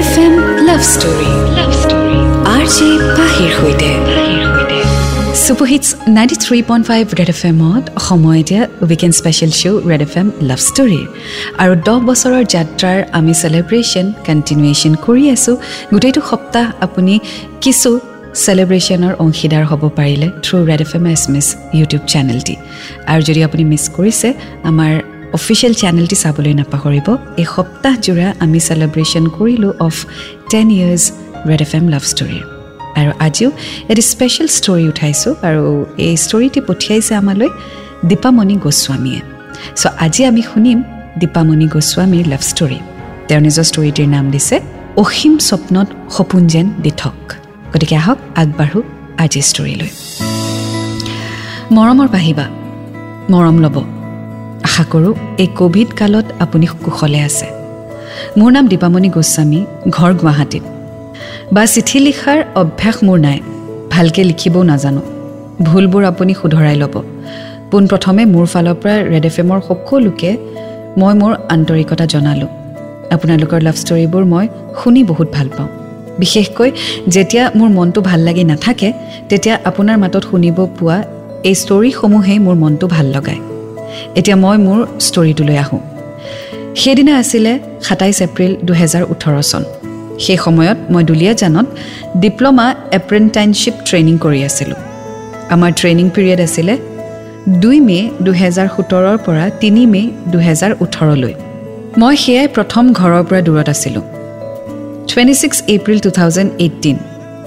F M love story love story R J পাহিৰ সৈতে superhits ninety three point five Red F এমত সময় এতিয়া weekend special show' Red F M love ষ্টৰীৰ আৰু দহ বছৰৰ যাত্ৰাৰ আমি চেলিব্ৰেশ্যন কণ্টিনিউৱেশ্যন কৰি আছোঁ। গোটেইটো সপ্তাহ আপুনি কিছু চেলিব্ৰেশ্যনৰ অংশীদাৰ হ'ব পাৰিলে through Red F M S মিছ ইউটিউব চেনেলটি আৰু যদি আপুনি মিছ কৰিছে আমাৰ অফিচিয়েল চেনেলটি চাবলৈ নাপাহৰিব। এই সপ্তাহজোৰা আমি চেলিব্ৰেশ্যন কৰিলোঁ of ten years Red F M love ষ্টৰীৰ আৰু আজিও এটি স্পেচিয়েল ষ্টৰী উঠাইছোঁ আৰু এই ষ্টৰীটি পঠিয়াইছে আমালৈ দীপামণি গোস্বামীয়ে। চ' আজি আমি শুনিম দীপামণি গোস্বামীৰ লাভ ষ্টৰী তেওঁৰ নিজৰ ষ্টৰীটিৰ নাম দিছে অসীম স্বপ্নত সপোন যেন দিঠক। গতিকে আহক আগবাঢ়ো আজিৰ ষ্টৰীলৈ মৰমৰ পাহিবা মৰম ল'ব। আশা কৰোঁ এই ক'ভিড কালত আপুনি কুশলে আছে। মোৰ নাম দীপামণি গোস্বামী ঘৰ গুৱাহাটীত। বা চিঠি লিখাৰ অভ্যাস মোৰ নাই ভালকৈ লিখিবও নাজানো। ভুলবোৰ আপুনি শুধৰাই ল'ব। পোনপ্ৰথমে মোৰ ফালৰ পৰা ৰেড এফ এমৰ সকলোকে মই মোৰ আন্তৰিকতা জনালোঁ। আপোনালোকৰ লাভ ষ্টৰীবোৰ মই শুনি বহুত ভাল পাওঁ। বিশেষকৈ যেতিয়া মোৰ মনটো ভাল লাগি নাথাকে তেতিয়া আপোনাৰ মাতত শুনিব পোৱা এই ষ্টৰীসমূহেই মোৰ মনটো ভাল লগায়। এতিয়া মই মোৰ ষ্টৰীটোলৈ আহোঁ। সেইদিনা আছিলে সাতাইছ এপ্ৰিল দুহেজাৰ ওঠৰ চন। সেই সময়ত মই দুলীয়াজানত ডিপ্ল'মা এপ্ৰেণ্টাইনশ্বিপ ট্ৰেইনিং কৰি আছিলোঁ। আমাৰ ট্ৰেইনিং পিৰিয়ড আছিলে দুই মে' দুহেজাৰ সোতৰৰ পৰা তিনি মে' দুহেজাৰ ওঠৰলৈ। মই সেয়াই প্ৰথম ঘৰৰ পৰা দূৰত আছিলোঁ। Twenty six April two thousand eighteen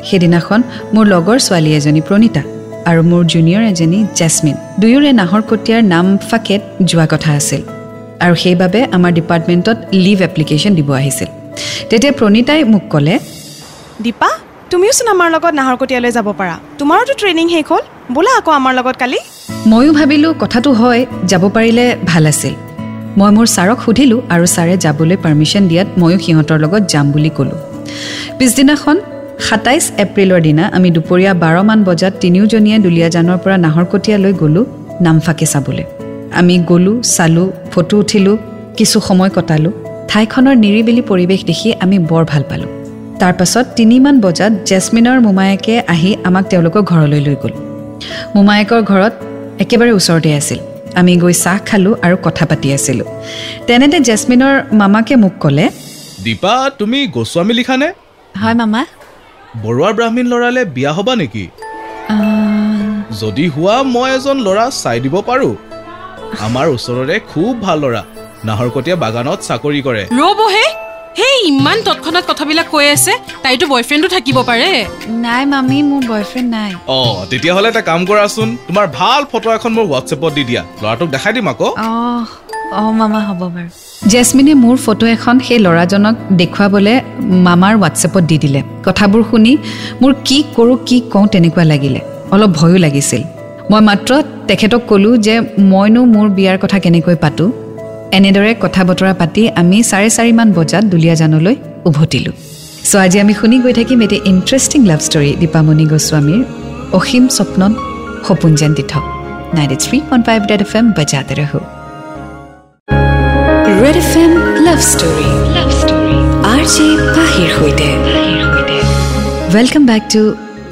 সেইদিনাখন মোৰ লগৰ ছোৱালী এজনী প্ৰণীতা। আৰু মোৰ জুনিয়ৰ এজনী জেচমিন দুয়োৰে নাহৰ কটীয়াৰ নাম ফাকেত যোৱা কথা আছিল আৰু সেইবাবে আমাৰ ডিপাৰ্টমেণ্টত লিভ এপ্লিকেশ্যন দিব আহিছিল। তেতিয়া প্ৰণীতাই মোক ক'লে দীপা তুমিওচোন আমাৰ লগত নাহৰকটীয়ালৈ যাব পাৰা। তোমাৰোতো ট্ৰেইনিং শেষ হ'ল। বোলা আকৌ আমাৰ লগত কালি। ময়ো ভাবিলোঁ কথাটো হয় যাব পাৰিলে ভাল আছিল। মই মোৰ ছাৰক সুধিলোঁ আৰু ছাৰে যাবলৈ পাৰ্মিশ্যন দিয়াত ময়ো সিহঁতৰ লগত যাম বুলি ক'লোঁ। পিছদিনাখন সাতাইছ এপ্ৰিলৰ দিনা আমি দুপৰীয়া বাৰমান বজাত তিনিওজনীয়ে দুলীয়াজানৰ পৰা নাহৰকটীয়ালৈ গ'লোঁ নামফাকে চাবলৈ। আমি গ'লোঁ চালোঁ ফটো উঠিলোঁ কিছু সময় কটালোঁ। ঠাইখনৰ নিৰিবিলি পৰিৱেশ দেখি আমি বৰ ভাল পালোঁ। তাৰপাছত তিনিমান বজাত জেচমিনৰ মোমায়েকে আহি আমাক তেওঁলোকৰ ঘৰলৈ লৈ গ'ল। মোমায়েকৰ ঘৰত একেবাৰে ওচৰতে আছিল। আমি গৈ চাহ খালোঁ আৰু কথা পাতি আছিলোঁ। তেনেতে জেচমিনৰ মামাকে মোক ক'লে দীপা তুমি গোস্বামী লিখানে? হয় মামা। বৰুৱাৰ ব্ৰাহ্মীণ ল'ৰালে বিয়া হ'বা নেকি? যদি হোৱা মই এজন ল'ৰা চাই দিব পাৰোঁ। আমাৰ ওচৰৰে খুব ভাল ল'ৰা। নাহৰকটীয়া বাগানত চাকৰি কৰে। ৰ'বহে সেই ইমান তৎক্ষণাত কথাবিলাক কৈ আছে তাইতো বয়ফ্ৰেণ্ডো থাকিব পাৰে। নাই মামী মোৰ বয়ফ্ৰেণ্ড নাই। অঁ তেতিয়াহ'লে এটা কাম কৰাচোন। তোমাৰ ভাল ফটো এখন মোৰ হোৱাটছএপত দি দিয়া। ল'ৰাটোক দেখাই দিম আকৌ। অঁ অঁ মামা হ'ব বাৰু। জেচমিনে মোৰ ফটো এখন সেই ল'ৰাজনক দেখুৱাবলৈ মামাৰ হোৱাটছএপত দি দিলে। কথাবোৰ শুনি মোৰ কি কৰোঁ কি কওঁ তেনেকুৱা লাগিলে। অলপ ভয়ো লাগিছিল। মই মাত্ৰ তেখেতক ক'লোঁ যে মইনো মোৰ বিয়াৰ কথা কেনেকৈ পাতোঁ। এনেদৰে কথা বতৰা পাতি আমি চাৰে চাৰিমান বজাত দুলীয়াজানলৈ উভতিলোঁ। চ' আজি আমি শুনি গৈ থাকিম এটি ইণ্টাৰেষ্টিং লাভ ষ্টৰী দীপামণি গোস্বামীৰ অসীম স্বপ্নত সপোন যেন দিঠক ninety three point five Red F M বজাতে Red F M love story love story R J পাহিৰ সৈতে welcome back to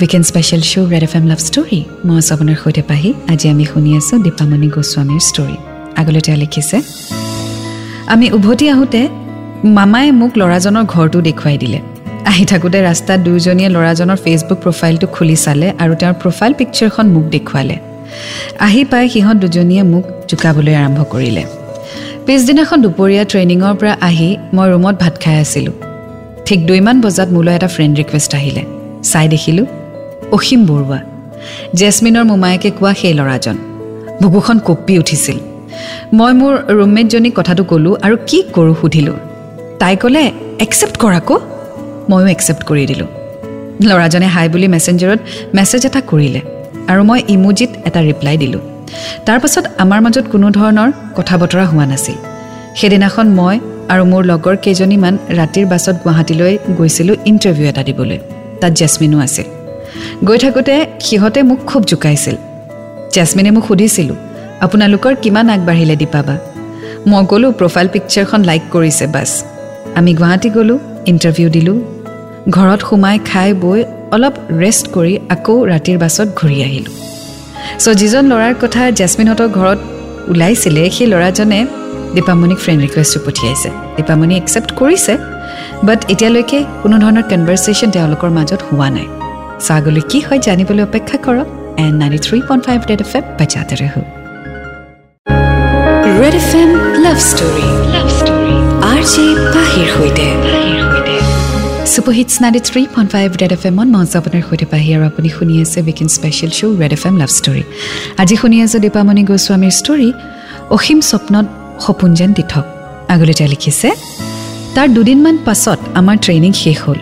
weekend special show' Red F M love story মই আছোঁ আপোনাৰ সৈতে পাহি আজি আমি শুনি আছোঁ দীপামণি গোস্বামীৰ ষ্টৰী আগলৈ তেওঁ লিখিছে আমি উভতি আহোঁতে মামাই মোক ল'ৰাজনৰ ঘৰটো দেখুৱাই দিলে। আহি থাকোঁতে ৰাস্তাত দুয়োজনীয়ে ল'ৰাজনৰ ফেচবুক প্ৰফাইলটো খুলি চালে আৰু তেওঁৰ প্ৰফাইল পিকচাৰখন মোক দেখুৱালে। আহি পাই সিহঁত দুজনীয়ে মোক জোকাবলৈ আৰম্ভ কৰিলে। পিছদিনাখন দুপৰীয়া ট্ৰেইনিঙৰ পৰা আহি মই ৰুমত ভাত খাই আছিলোঁ। ঠিক দুইমান বজাত মোলৈ এটা ফ্ৰেণ্ড ৰিকুৱেষ্ট আহিলে। চাই দেখিলোঁ অসীম বৰুৱা। জেচমিনৰ মোমায়েকে কোৱা সেই ল'ৰাজন। বুকুখন কঁপি উঠিছিল। মই মোৰ ৰুমমেটজনীক কথাটো ক'লোঁ আৰু কি কৰোঁ সুধিলোঁ। তাই ক'লে একচেপ্ট কৰাকো ময়ো একচেপ্ট কৰি দিলোঁ। ল'ৰাজনে হাই বুলি মেছেঞ্জাৰত মেছেজ এটা কৰিলে আৰু মই ইমুজিত এটা ৰিপ্লাই দিলোঁ। তাৰপাছত আমাৰ মাজত কোনো ধৰণৰ কথা বতৰা হোৱা নাছিল। সেইদিনাখন মই আৰু মোৰ লগৰ কেইজনীমান ৰাতিৰ বাছত গুৱাহাটীলৈ গৈছিলোঁ ইণ্টাৰভিউ এটা দিবলৈ। তাত জেচমিনো আছিল। গৈ থাকোঁতে সিহঁতে মোক খুব জোকাইছিল। জেচমিনে মোক সুধিছিলোঁ আপোনালোকৰ কিমান আগবাঢ়িলে দীপাবা? মই ক'লোঁ প্ৰফাইল পিকচাৰখন লাইক কৰিছে বাছ। আমি গুৱাহাটী গ'লোঁ ইণ্টাৰভিউ দিলোঁ। ঘৰত সোমাই খাই বৈ অলপ ৰেষ্ট কৰি আকৌ ৰাতিৰ বাছত ঘূৰি আহিলোঁ। চ' যিজন ল'ৰাৰ কথা জেচমিনহঁতৰ ঘৰত ওলাইছিলে সেই ল'ৰাজনে দীপামণিক ফ্ৰেণ্ড ৰিকুৱেষ্টটো পঠিয়াইছে। দীপামণি একচেপ্ট কৰিছে বাট এতিয়ালৈকে কোনো ধৰণৰ কনভাৰ্চেশ্যন তেওঁলোকৰ মাজত হোৱা নাই। চ' আগলৈ কি হয় জানিবলৈ অপেক্ষা কৰক। And ninety three point five Red F M বাজাতে ৰহো। Red F M love story love story R J পাহিৰ সৈতে। Superhits ninety three point five Red F এমত মঞ্চ আপোনাৰ সৈতে পাহি আৰু আপুনি শুনি আছে weekend special show' Red F M love story আজি শুনি আছে দীপামণি গোস্বামীৰ ষ্টৰী অসীম স্বপ্নত সপোন যেন তীৰ্থক আগলৈ তেওঁ লিখিছে তাৰ দুদিনমান পাছত আমাৰ ট্ৰেইনিং শেষ হ'ল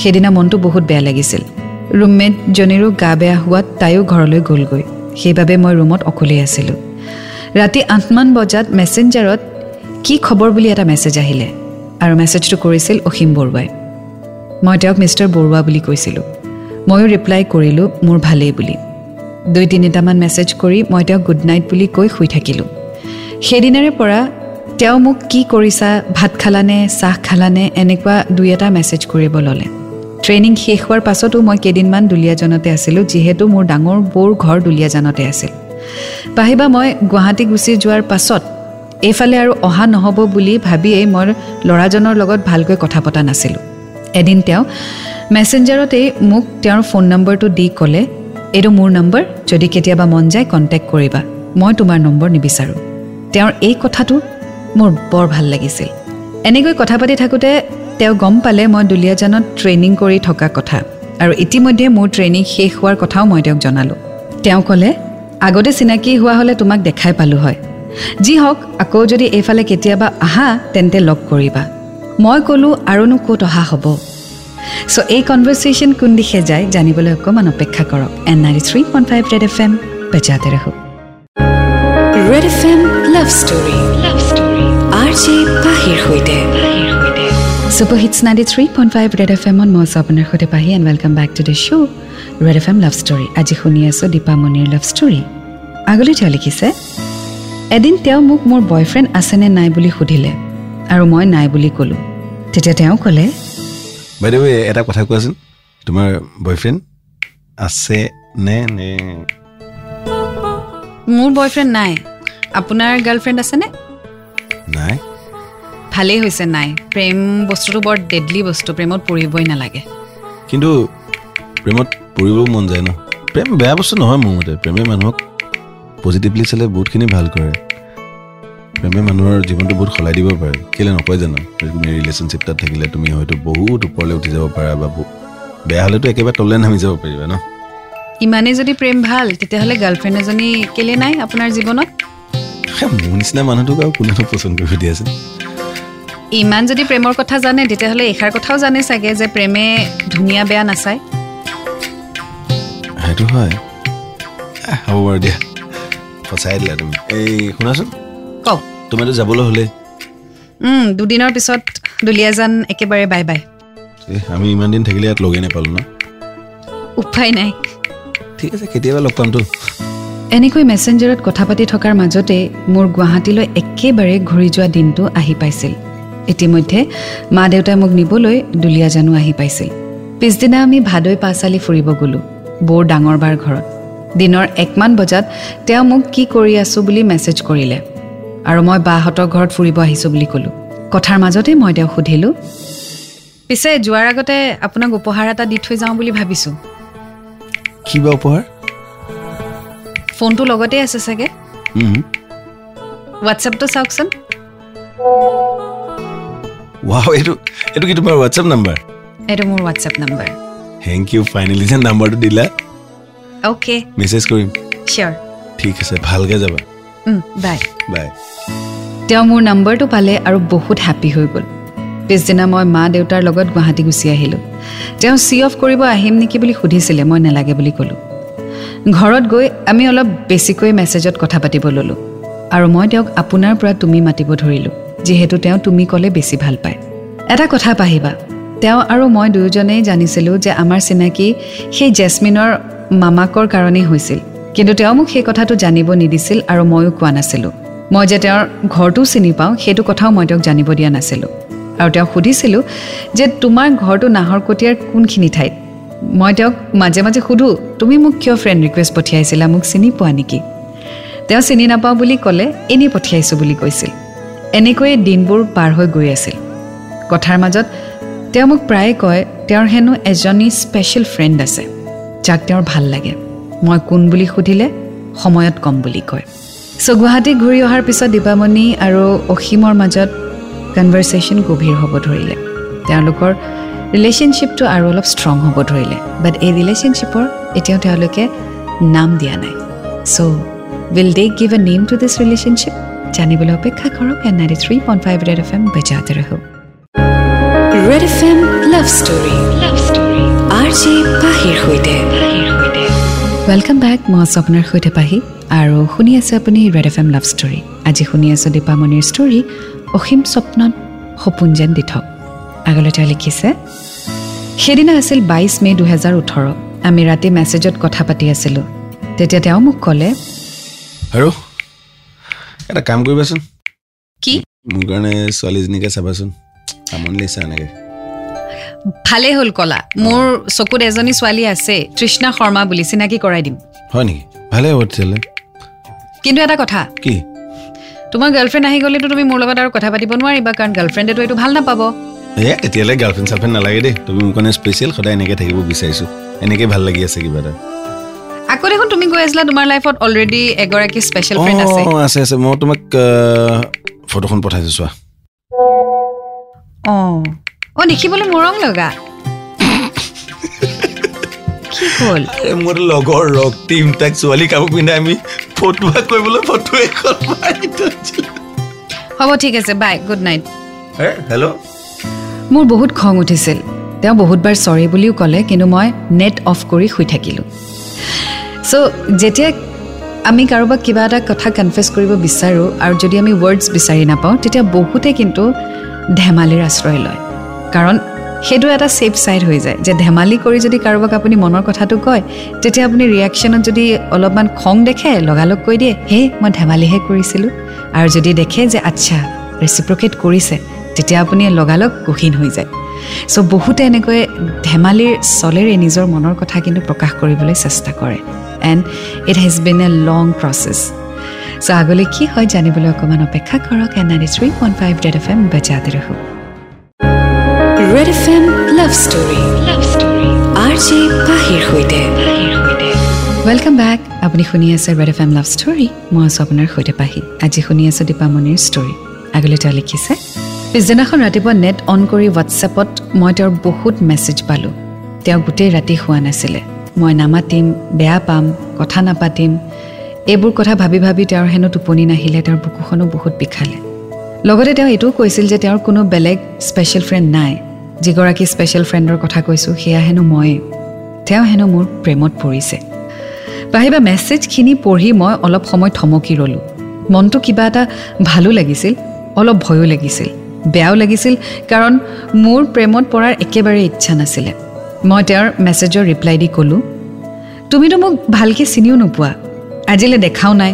সেইদিনা মনটো বহুত বেয়া লাগিছিল ৰুমমেটজনীৰো গা বেয়া হোৱাত তাইও ঘৰলৈ গ'লগৈ সেইবাবে মই ৰুমত অকলেই আছিলোঁ ৰাতি আঠমান বজাত মেছেঞ্জাৰত কি খবৰ বুলি এটা মেছেজ আহিলে আৰু মেছেজটো কৰিছিল অসীম বৰুৱাই মই তেওঁক মিষ্টাৰ বৰুৱা বুলি কৈছিলোঁ। ময়ো ৰিপ্লাই কৰিলোঁ মোৰ ভালেই বুলি। দুই তিনিটামান মেছেজ কৰি মই তেওঁক গুড নাইট বুলি কৈ শুই থাকিলোঁ। সেইদিনাৰে পৰা তেওঁ মোক কি কৰিছা ভাত খালানে চাহ খালানে এনেকুৱা দুই এটা মেছেজ কৰিব ল'লে। ট্ৰেইনিং শেষ হোৱাৰ পাছতো মই কেইদিনমান দুলীয়াজানতে আছিলোঁ যিহেতু মোৰ ডাঙৰ বৌৰ ঘৰ দুলীয়াজানতে আছিল। পাহিবা মই গুৱাহাটী গুচি যোৱাৰ পাছত এইফালে আৰু অহা নহ'ব বুলি ভাবিয়েই মই ল'ৰাজনৰ লগত ভালকৈ কথা পতা নাছিলোঁ। এদিন তেওঁ মেছেঞ্জাৰতেই মোক তেওঁৰ ফোন নম্বৰটো দি ক'লে এইটো মোৰ নম্বৰ যদি কেতিয়াবা মন যায় কণ্টেক্ট কৰিবা মই তোমাৰ নম্বৰ নিবিচাৰোঁ। তেওঁৰ এই কথাটো মোৰ বৰ ভাল লাগিছিল। এনেকৈ কথা পাতি থাকোঁতে তেওঁ গম পালে মই দুলীয়াজানত ট্ৰেইনিং কৰি থকা কথা আৰু ইতিমধ্যে মোৰ ট্ৰেইনিং শেষ হোৱাৰ কথাও মই তেওঁক জনালোঁ। তেওঁ ক'লে আগতে চিনাকি হোৱা হ'লে তোমাক দেখাই পালোঁ হয়। যি হওক আকৌ যদি এইফালে কেতিয়াবা আহা তেন্তে লগ কৰিবা। মই ক'লোঁ আৰুনো ক'ত অহা হ'ব? চ' এই কনভাৰ্চেশ্যন কোন দিশে যায় জানিবলৈ অকণমান অপেক্ষা কৰক। And ninety three point five Red F M বেজাতে ৰাখো Red F M love story love story R J পাহিৰ সৈতে। Super hits ninety three point five Red F এমত মই আছোঁ আপোনাৰ সৈতে Pahi and welcome back to the show' Red F M love story আজি শুনি আছোঁ দীপামণিৰ লাভ ষ্টৰী আগলৈ তেওঁ লিখিছে এদিন তেওঁ মোক মোৰ বয়ফ্ৰেণ্ড আছেনে নাই বুলি সুধিলে। আৰু মই নাই বুলি ক'লোঁ। তেতিয়া তেওঁ ক'লে বাইদেউ এটা কথা কোৱাচোন। তোমাৰ বয়ফ্ৰেণ্ড আছে নে নে? মোৰ বয়ফ্ৰেণ্ড নাই। আপোনাৰ গাৰ্লফ্ৰেণ্ড আছেনে? নাই। ভালেই হৈছে নাই। প্ৰেম বস্তুটো বৰ ডেডলি বস্তু। প্ৰেমত পৰিবই নালাগে। কিন্তু প্ৰেমত পৰিবও মন যায় ন। প্ৰেম বেয়া বস্তু নহয় মোৰ মতে। প্ৰেমে মানুহক পজিটিভলি চালে বহুতখিনি ভাল কৰে। প্ৰেমে মানুহৰ জীৱনটো বহুত সলাই দিব পাৰে। কেলৈ নকয় জানো? তুমি ৰিলেশ্যনশ্বিপ তাত থাকিলে তুমি হয়তো বহুত ওপৰলৈ উঠি যাব পাৰা বা বেয়া হ'লেতো একেবাৰে তললৈ নামি যাব পাৰিবা ন? ইমানেই যদি প্ৰেম ভাল তেতিয়াহ'লে গাৰ্লফ্ৰেণ্ড এজনী কেলে নাই আপোনাৰ জীৱনত? মোৰ নিচিনা মানুহটোক আৰু কোনেনো পচন্দ কৰিব দিয়াচোন? ইমান যদি প্ৰেমৰ কথা জানে তেতিয়াহ'লে এইষাৰ কথাও জানে চাগে যে প্ৰেমে ধুনীয়া বেয়া নাচায়। সেইটো হয়। হ'ব বাৰু দিয়া। সঁচাই দিলা তুমি। এই শুনাচোন। কওক। তুমিতো যাবলৈ উম, দুদিনৰ পিছত দুলীয়াজান একেবাৰে বাই বাই। আমি ইমান দিন থাকিলে ইয়াত লগেই নাপালোঁ ন? উপায় নাই। ঠিক আছে কেতিয়াবা লগ পামতো। এনেকৈ মেছেঞ্জাৰত কথা পাতি থকাৰ মাজতে মোৰ গুৱাহাটীলৈ একেবাৰে ঘূৰি যোৱা দিনটো আহি পাইছিল। ইতিমধ্যে মা দেউতাই মোক নিবলৈ দুলীয়াজানো আহি পাইছিল। পিছদিনা আমি ভাদৈ পাঁচালি ফুৰিব গ'লোঁ বৌৰ ডাঙৰ বাৰ ঘৰত। দিনৰ একমান বজাত তেওঁ মোক কি কৰি আছোঁ বুলি মেছেজ কৰিলে। আৰু মই বাহঁতৰ ঘৰত ফুৰিব আহিছোঁ বুলি ক'লোঁ। কথাৰ মাজতে মই তেওঁক সুধিলোঁ পিছে যোৱাৰ আগতে আপোনাক উপহাৰ এটা দি থৈ যাওঁ বুলি ভাবিছোঁ? কি বা উপহাৰ? ফোনটো লগতে আছে চাগে। হোৱাটছএপটো চাওকচোন। ৱাও এইটো এইটো কি তোমাৰ হোৱাটছএপ নাম্বাৰ এইটো মোৰ WhatsApp number thank you finally যে নাম্বাৰটো দিলা। অ'কে মেছেজ কৰিম। চিয়'ৰ ঠিক আছে ভালকৈ যাবা। বাই। বাই। তেওঁ মোৰ নম্বৰটো পালে আৰু বহুত হেপ্পী হৈ গ'ল। পিছদিনা মই মা দেউতাৰ লগত গুৱাহাটী গুচি আহিলোঁ। তেওঁ চি অফ কৰিব আহিম নেকি বুলি সুধিছিলে মই নালাগে বুলি ক'লোঁ। ঘৰত গৈ আমি অলপ বেছিকৈ মেছেজত কথা পাতিব ল'লোঁ। আৰু মই তেওঁক আপোনাৰ পৰা তুমি মাতিব ধৰিলোঁ যিহেতু তেওঁ তুমি ক'লে বেছি ভাল পায়। এটা কথা পাহিবা তেওঁ আৰু মই দুয়োজনেই জানিছিলোঁ যে আমাৰ চিনাকি সেই জেচমিনৰ মামাকৰ কাৰণেই হৈছিল। কিন্তু তেওঁ মোক সেই কথাটো জানিব নিদিছিল আৰু ময়ো কোৱা নাছিলোঁ। মই যে তেওঁৰ ঘৰটোও চিনি পাওঁ সেইটো কথাও মই তেওঁক জানিব দিয়া নাছিলোঁ। আৰু তেওঁক সুধিছিলোঁ যে তোমাৰ ঘৰটো নাহৰকটীয়াৰ কোনখিনি ঠাইত? মই তেওঁক মাজে মাজে সুধোঁ তুমি মোক কিয় ফ্ৰেণ্ড ৰিকুৱেষ্ট পঠিয়াইছিলা? মোক চিনি পোৱা নেকি? তেওঁ চিনি নাপাওঁ বুলি ক'লে এনেই পঠিয়াইছোঁ বুলি কৈছিল। এনেকৈয়ে দিনবোৰ পাৰ হৈ গৈ আছিল। কথাৰ মাজত তেওঁ মোক প্ৰায়ে কয় তেওঁৰ হেনো এজনী স্পেচিয়েল ফ্ৰেণ্ড আছে যাক তেওঁৰ ভাল লাগে। মই কোন বুলি সুধিলে? সময়ত কম বুলি কয়। চ' গুৱাহাটী ঘূৰি অহাৰ পিছত দীপামণি আৰু অসীমৰ মাজত কনভাৰ্চেশ্যন গভীৰ হ'ব ধৰিলে। তেওঁলোকৰ ৰিলেশ্যনশ্বিপটো আৰু অলপ ষ্ট্ৰং হ'ব ধৰিলে। বাট এই ৰিলেশ্যনশ্বিপৰ এতিয়াও তেওঁলোকে নাম দিয়া নাই। So' will they give a name to this relationship জানিবলৈ অপেক্ষা কৰক and ninety three point five Red F M বজাতে ৰহো Red F M love story R J পাহিৰ সৈতে। ৱেলকাম বেক মই আছোঁ আপোনাৰ সৈতে পাহি আৰু শুনি আছে আপুনি Red F M love story আজি শুনি আছোঁ দীপামণিৰ ষ্টৰী অসীম স্বপ্নত সপোন যেন দি থক আগলৈ তেওঁ লিখিছে সেইদিনা আছিল বাইছ মে' দুহেজাৰ ওঠৰ। আমি ৰাতি মেছেজত কথা পাতি আছিলোঁ। তেতিয়া তেওঁ মোক ক'লে আৰু এটা কাম কৰিবাচোন। কি? মোৰ কাৰণে ছোৱালীজনীকে চাবাচোন। আমনি লাগিছে এনেকৈ। ভালেই হ'ল ক'লা। মোৰ চকুত এজনী ছোৱালী আছে তৃষ্ণা শৰ্মা বুলি চিনাকি কৰাই দিম। হয় নেকি? ভালেই হ'ব তেতিয়াহ'লে। কিন্তু এটা কথা। কি? তোমাৰ গাৰ্লফ্ৰেণ্ড আহি গ'লেতো তুমি মোৰ লগত আৰু কথা পাতিব নোৱাৰিবা কাৰণ গাৰ্লফ্ৰেণ্ডেতো এইটো ভাল নাপাব। এ তেতিয়াহ'লে গাৰ্লফ্ৰেণ্ড চাৰ্লফ্ৰেণ্ড নালাগে দেই। তুমি মোৰ কাৰণে স্পেচিয়েল সদায় এনেকৈ থাকিব বিচাৰিছোঁ। এনেকৈ ভাল লাগি আছে কিবা এটা। আকৌ দেখোন তুমি কৈ আছিলা তোমাৰ লাইফত অলৰেডি এগৰাকী স্পেচিয়েল ফ্ৰেণ্ড আছে। আছে আছে। মই তোমাক ফটোখন পঠাইছোঁ চোৱা। অঁ। অঁ দেখিবলৈ মৰম লগা। কি হ'ল? মোৰ লগৰ ৰক্তিম তাক ছোৱালী কাপোৰ পিন্ধাই আমি ফটো কৰিবলৈ ফটো এখন হ'ব ঠিক আছে বাই গুড নাইট হেল্ল' মোৰ বহুত খং উঠিছিল। তেওঁ বহুতবাৰ চৰি বুলিও ক'লে কিন্তু মই নেট অফ কৰি শুই থাকিলোঁ। চ' যেতিয়া আমি কাৰোবাক কিবা এটা কথা কনফেছ কৰিব বিচাৰোঁ আৰু যদি আমি ৱৰ্ডছ বিচাৰি নাপাওঁ তেতিয়া বহুতে কিন্তু ধেমালিৰ আশ্ৰয় লয়। কাৰণ সেইটো এটা ছেফ ছাইড হৈ যায়। যে ধেমালি কৰি যদি কাৰোবাক আপুনি মনৰ কথাটো কয় তেতিয়া আপুনি ৰিয়েকশ্যনত যদি অলপমান খং দেখে লগালগ কৈ দিয়ে হে মই ধেমালিহে কৰিছিলোঁ। আৰু যদি দেখে যে আচ্ছা ৰেচিপ্ৰকেট কৰিছে তেতিয়া আপুনি লগালগ গহীন হৈ যায়। চ' বহুতে এনেকৈ ধেমালিৰ চলেৰে নিজৰ মনৰ কথা কিন্তু প্ৰকাশ কৰিবলৈ চেষ্টা কৰে। And it has been a long process so' আগলৈ কি হয় জানিবলৈ অকণমান অপেক্ষা কৰক। And ninety three point five Red F M বজাতে ৰহো Red F M love story love story R J পাহিৰ সৈতে ৱেলকাম বেক আপুনি শুনি আছে Red F M love story মই আছোঁ আপোনাৰ সৈতে পাহি। আজি শুনি আছোঁ দীপামণিৰ ষ্টৰী আগলৈ তেওঁ লিখিছে পিছদিনাখন ৰাতিপুৱা নেট অন কৰি হোৱাটছএপত মই তেওঁৰ বহুত মেছেজ পালোঁ। তেওঁ গোটেই ৰাতি শোৱা নাছিলে। মই নামাতিম বেয়া পাম কথা নাপাতিম। এইবোৰ কথা ভাবি ভাবি তেওঁৰ হেনো টোপনি নাহিলে তেওঁৰ বুকুখনো বহুত বিষালে। লগতে তেওঁ এইটোও কৈছিল যে তেওঁৰ কোনো বেলেগ স্পেচিয়েল ফ্ৰেণ্ড নাই। যিগৰাকী স্পেচিয়েল ফ্ৰেণ্ডৰ কথা কৈছোঁ সেয়া হেনো ময়ে তেওঁ হেনো মোৰ প্ৰেমত পৰিছে। পাহিবা মেছেজখিনি পঢ়ি মই অলপ সময় থমকি ৰ'লোঁ। মনটো কিবা এটা ভালো লাগিছিল অলপ ভয়ো লাগিছিল বেয়াও লাগিছিল কাৰণ মোৰ প্ৰেমত পৰাৰ একেবাৰে ইচ্ছা নাছিলে। মই তেওঁৰ মেছেজৰ ৰিপ্লাই দি ক'লোঁ তুমিতো মোক ভালকৈ চিনিও নোপোৱা আজিলৈ দেখাও নাই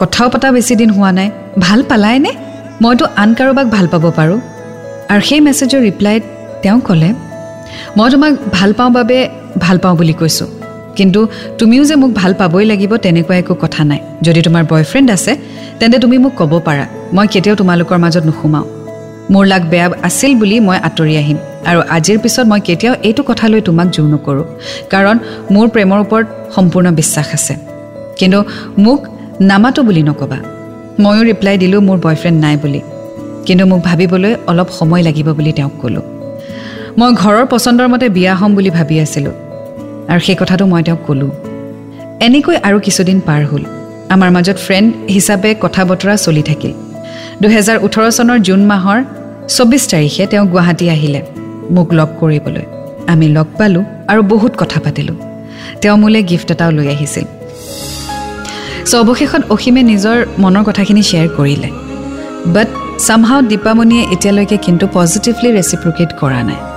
কথাও পতা বেছি দিন হোৱা নাই ভাল পালাইনে? মইতো আন কাৰোবাক ভাল পাব পাৰোঁ। আৰু সেই মেছেজৰ ৰিপ্লাইত তেওঁ ক'লে মই তোমাক ভাল পাওঁ বাবে ভাল পাওঁ বুলি কৈছোঁ। কিন্তু তুমিও যে মোক ভাল পাবই লাগিব তেনেকুৱা একো কথা নাই। যদি তোমাৰ বয়ফ্ৰেণ্ড আছে তেন্তে তুমি মোক ক'ব পাৰা। মই কেতিয়াও তোমালোকৰ মাজত নোসোমাওঁ। মোৰ লাগ বেয়া আছিল বুলি মই আঁতৰি আহিম। আৰু আজিৰ পিছত মই কেতিয়াও এইটো কথালৈ তোমাক জোৰ নকৰোঁ। কাৰণ মোৰ প্ৰেমৰ ওপৰত সম্পূৰ্ণ বিশ্বাস আছে। কিন্তু মোক নামাতো বুলি নক'বা। ময়ো ৰিপ্লাই দিলোঁ মোৰ বয়ফ্ৰেণ্ড নাই বুলি। কিন্তু মোক ভাবিবলৈ অলপ সময় লাগিব বুলি তেওঁক ক'লোঁ। মই ঘৰৰ পচন্দৰ মতে বিয়া হ'ম বুলি ভাবি আছিলোঁ। আৰু সেই কথাটো মই তেওঁক ক'লোঁ। এনেকৈ আৰু কিছুদিন পাৰ হ'ল। আমাৰ মাজত ফ্ৰেণ্ড হিচাপে কথা বতৰা চলি থাকিল। দুহেজাৰ ওঠৰ চনৰ জুন মাহৰ চৌবিছ তাৰিখে তেওঁ গুৱাহাটী আহিলে মোক লগ কৰিবলৈ। আমি লগ পালোঁ আৰু বহুত কথা পাতিলোঁ। তেওঁ মোলৈ গিফ্ট এটাও লৈ আহিছিল। চ' অৱশেষত অসীমে নিজৰ মনৰ কথাখিনি শ্বেয়াৰ কৰিলে। বাট চামহাও দীপামণিয়ে এতিয়ালৈকে কিন্তু পজিটিভলি ৰেচিপ্ৰকেট কৰা নাই।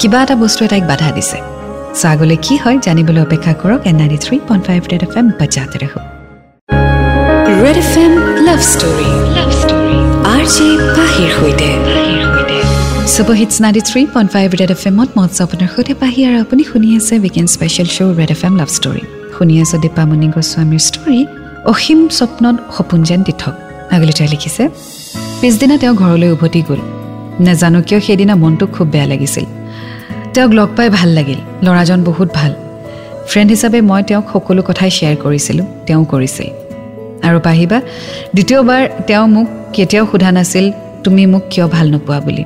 কিবা এটা বস্তুৱে তাইক বাধা দিছে। চ' আগলৈ কি হয় জানিবলৈ অপেক্ষা কৰক and ninety three point five Red F M বজাতে ৰহো Red F M love story. Love story. R J পাহিৰ সৈতে। Ninety three point five Red F এমত মৎস আপোনাৰ সৈতে পাহি আৰু আপুনি শুনি আছে weekend special show' Red F M love story. শুনি আছে দীপামণি গোস্বামীৰ ষ্টৰী অসীম স্বপ্নত সপোন যেন তীৰ্থক আগলৈ তেওঁ লিখিছে পিছদিনা তেওঁ ঘৰলৈ উভতি গ'ল। নেজানো কিয় সেইদিনা মনটো খুব বেয়া লাগিছিল। তেওঁক লগ পাই ভাল লাগিল। ল'ৰাজন বহুত ভাল। ফ্ৰেণ্ড হিচাপে মই তেওঁক সকলো কথাই শ্বেয়াৰ কৰিছিলোঁ তেওঁ কৰিছিল আৰু পাহিবা দ্বিতীয়বাৰ তেওঁ মোক কেতিয়াও সোধা নাছিল তুমি মোক কিয় ভাল নোপোৱা? বুলি।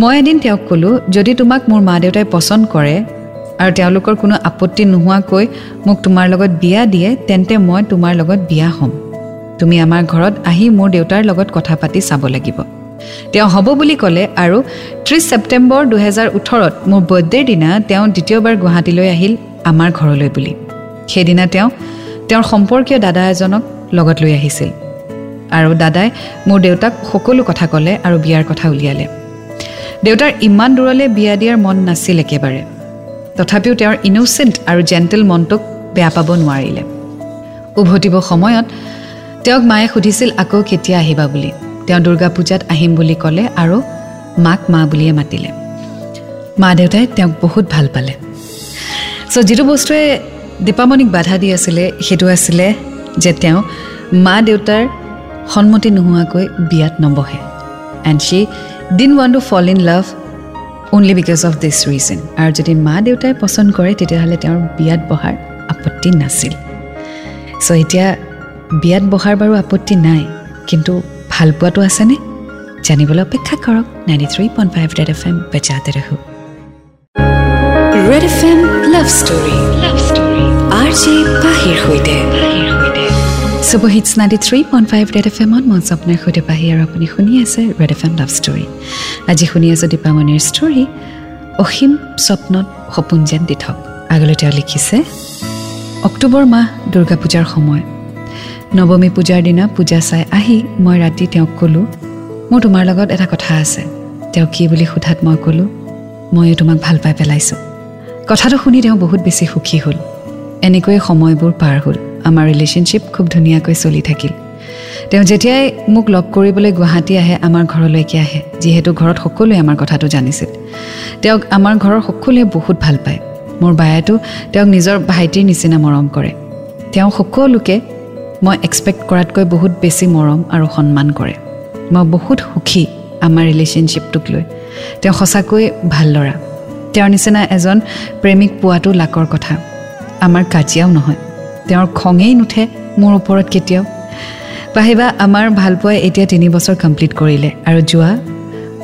মই এদিন তেওঁক ক'লোঁ যদি তোমাক মোৰ মা দেউতাই পচন্দ কৰে আৰু তেওঁলোকৰ কোনো আপত্তি নোহোৱাকৈ মোক তোমাৰ লগত বিয়া দিয়ে তেন্তে মই তোমাৰ লগত বিয়া হ'ম। তুমি আমাৰ ঘৰত আহি মোৰ দেউতাৰ লগত কথা পাতি চাব লাগিব। তেওঁ হ'ব বুলি ক'লে আৰু ত্ৰিছ ছেপ্টেম্বৰ দুহেজাৰ ওঠৰত মোৰ বাৰ্থডেৰ দিনা তেওঁ দ্বিতীয়বাৰ গুৱাহাটীলৈ আহিল আমাৰ ঘৰলৈ বুলি। সেইদিনা তেওঁ তেওঁৰ সম্পৰ্কীয় দাদা এজনক লগত লৈ আহিছিল। আৰু দাদাই মোৰ দেউতাক সকলো কথা ক'লে আৰু বিয়াৰ কথা উলিয়ালে। দেউতাৰ ইমান দূৰলৈ বিয়া দিয়াৰ মন নাছিল একেবাৰে। তথাপিও তেওঁৰ ইন'চেণ্ট আৰু জেণ্টেল মনটোক বেয়া পাব নোৱাৰিলে। উভতিব সময়ত তেওঁক মায়ে সুধিছিল আকৌ কেতিয়া আহিবা? বুলি। তেওঁ দুৰ্গা পূজাত আহিম বুলি ক'লে আৰু মাক মা বুলিয়ে মাতিলে। মা দেউতাই তেওঁক বহুত ভাল পালে। চ' যিটো বস্তুৱে দীপামণিক বাধা দি আছিলে সেইটো আছিলে যে তেওঁ মা দেউতাৰ সন্মতি নোহোৱাকৈ বিয়াত নবহে। And she didn't one to fall in love only because of this reason আৰু যদি মা দেউতাই পচন্দ কৰে তেতিয়াহ'লে তেওঁৰ বিয়াত বহাৰ আপত্তি নাছিল। চ' এতিয়া বিয়াত বহাৰ বাৰু আপত্তি নাই কিন্তু ভাল পোৱাটো আছেনে? জানিবলৈ অপেক্ষা কৰক ninety three point five Red F M বেজাতে ৰহো। Red F M love story love story R J পাহিৰ সৈতে। Ninety three point five Red F এমত মই আপোনাৰ সৈতে পাহি আৰু আপুনি শুনি আছে Red F M love story আজি শুনি আছোঁ দীপামণিৰ ষ্টৰী অসীম স্বপ্নত সপোন যেন দি থক আগলৈ তেওঁ লিখিছে অক্টোবৰ মাহ দুৰ্গা পূজাৰ সময়। নৱমী পূজাৰ দিনা পূজা চাই আহি মই ৰাতি তেওঁক ক'লোঁ মোৰ তোমাৰ লগত এটা কথা আছে। তেওঁ কি বুলি সোধাত মই ক'লোঁ? ময়ো তোমাক ভাল পাই পেলাইছোঁ। কথাটো শুনি তেওঁ বহুত বেছি সুখী হ'ল। এনেকৈয়ে সময়বোৰ পাৰ হ'ল। আমাৰ ৰিলেশ্যনশ্বিপ খুব ধুনীয়াকৈ চলি থাকিল। তেওঁ যেতিয়াই মোক লগ কৰিবলৈ গুৱাহাটী আহে আমাৰ ঘৰলৈকে আহে যিহেতু ঘৰত সকলোৱে আমাৰ কথাটো জানিছিল। তেওঁক আমাৰ ঘৰৰ সকলোৱে বহুত ভাল পায়। মোৰ বায়েতো তেওঁক নিজৰ ভাইটিৰ নিচিনা মৰম কৰে। তেওঁ সকলোকে মই এক্সপেক্ট কৰাতকৈ বহুত বেছি মৰম আৰু সন্মান কৰে। মই বহুত সুখী আমাৰ ৰিলেশ্যনশ্বিপটোক লৈ। তেওঁ সঁচাকৈ ভাল ল'ৰা। তেওঁৰ নিচিনা এজন প্ৰেমিক পোৱাটো লাকৰ কথা। আমাৰ কাজিয়াও নহয়। তেওঁৰ খঙেই নুঠে মোৰ ওপৰত কেতিয়াও। পাহিবা আমাৰ ভালপোৱাই এতিয়া তিনি বছৰ কমপ্লিট কৰিলে আৰু যোৱা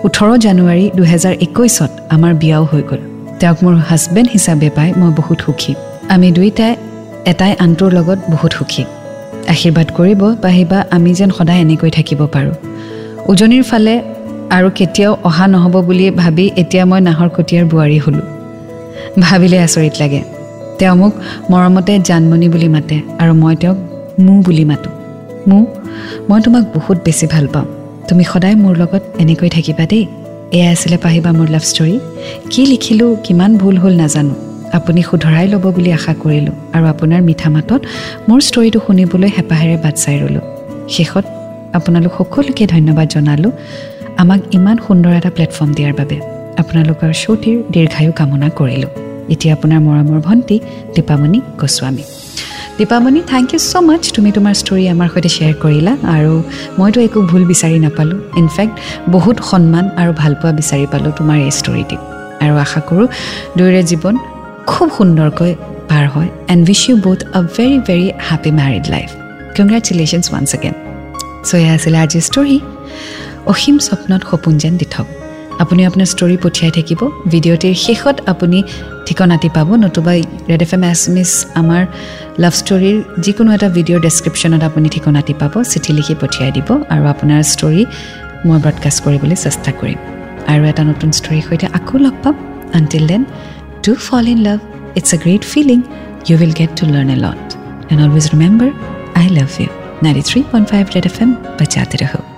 ওঠৰ জানুৱাৰী দুহেজাৰ একৈছত আমাৰ বিয়াও হৈ গ'ল। তেওঁক মোৰ হাজবেণ্ড হিচাপে পাই মই বহুত সুখী। আমি দুয়োটাই এটাই আনটোৰ লগত বহুত সুখী। আশীৰ্বাদ কৰিব পাহিবা আমি যেন সদায় এনেকৈ থাকিব পাৰোঁ। উজনিৰ ফালে আৰু কেতিয়াও অহা নহ'ব বুলি ভাবি এতিয়া মই নাহৰ কটীয়াৰ বোৱাৰী হ'লোঁ। ভাবিলে আচৰিত লাগে। তেওঁ মোক মৰমতে জানমণি বুলি মাতে আৰু মই তেওঁক মো বুলি মাতোঁ। মো মই তোমাক বহুত বেছি ভাল পাওঁ। তুমি সদায় মোৰ লগত এনেকৈ থাকিবা দেই। এয়া আছিলে পাহিবা মোৰ লাভ ষ্টৰী কি লিখিলোঁ কিমান ভুল হ'ল নাজানো। আপুনি শুধৰাই ল'ব বুলি আশা কৰিলোঁ আৰু আপোনাৰ মিঠা মাতত মোৰ ষ্টৰীটো শুনিবলৈ হেঁপাহেৰে বাট চাই ৰ'লোঁ। শেষত আপোনালোক সকলোকে ধন্যবাদ জনালোঁ। আমাক ইমান সুন্দৰ এটা প্লেটফৰ্ম দিয়াৰ বাবে। আপোনালোকৰ শ্ব'টিৰ দীৰ্ঘায়ু কামনা কৰিলোঁ। এতিয়া আপোনাৰ মৰমৰ ভণ্টি Dipamoni Goswami. Dipamoni thank you so' much তুমি তোমাৰ ষ্টৰী আমাৰ সৈতে শ্বেয়াৰ কৰিলা আৰু মইতো একো ভুল বিচাৰি নাপালোঁ। ইনফেক্ট বহুত সন্মান আৰু ভালপোৱা বিচাৰি পালোঁ তোমাৰ এই ষ্টৰীটি আৰু আশা কৰোঁ দুয়োৰে জীৱন খুব সুন্দৰকৈ পাৰ হয়। And wish you both a very very happy married life congratulations once again so' এয়া আছিলে আজিৰ ষ্টৰী অসীম স্বপ্নত সপোন যেন দি থক আপুনি আপোনাৰ ষ্টৰী পঠিয়াই থাকিব। ভিডিঅ'টিৰ শেষত আপুনি ঠিকনাটি পাব। নতুবা red F M S miss আমাৰ লাভ ষ্টৰীৰ যিকোনো এটা ভিডিঅ'ৰ ডেছক্ৰিপশ্যনত আপুনি ঠিকনাটি পাব চিঠি লিখি পঠিয়াই দিব আৰু আপোনাৰ ষ্টৰী মই ব্ৰডকাষ্ট কৰিবলৈ চেষ্টা কৰিম। আৰু এটা নতুন ষ্টৰীৰ সৈতে আকৌ লগ পাম। Until then to fall in love it's a great feeling you will get to learn a lot and always remember I love you ninety three point five red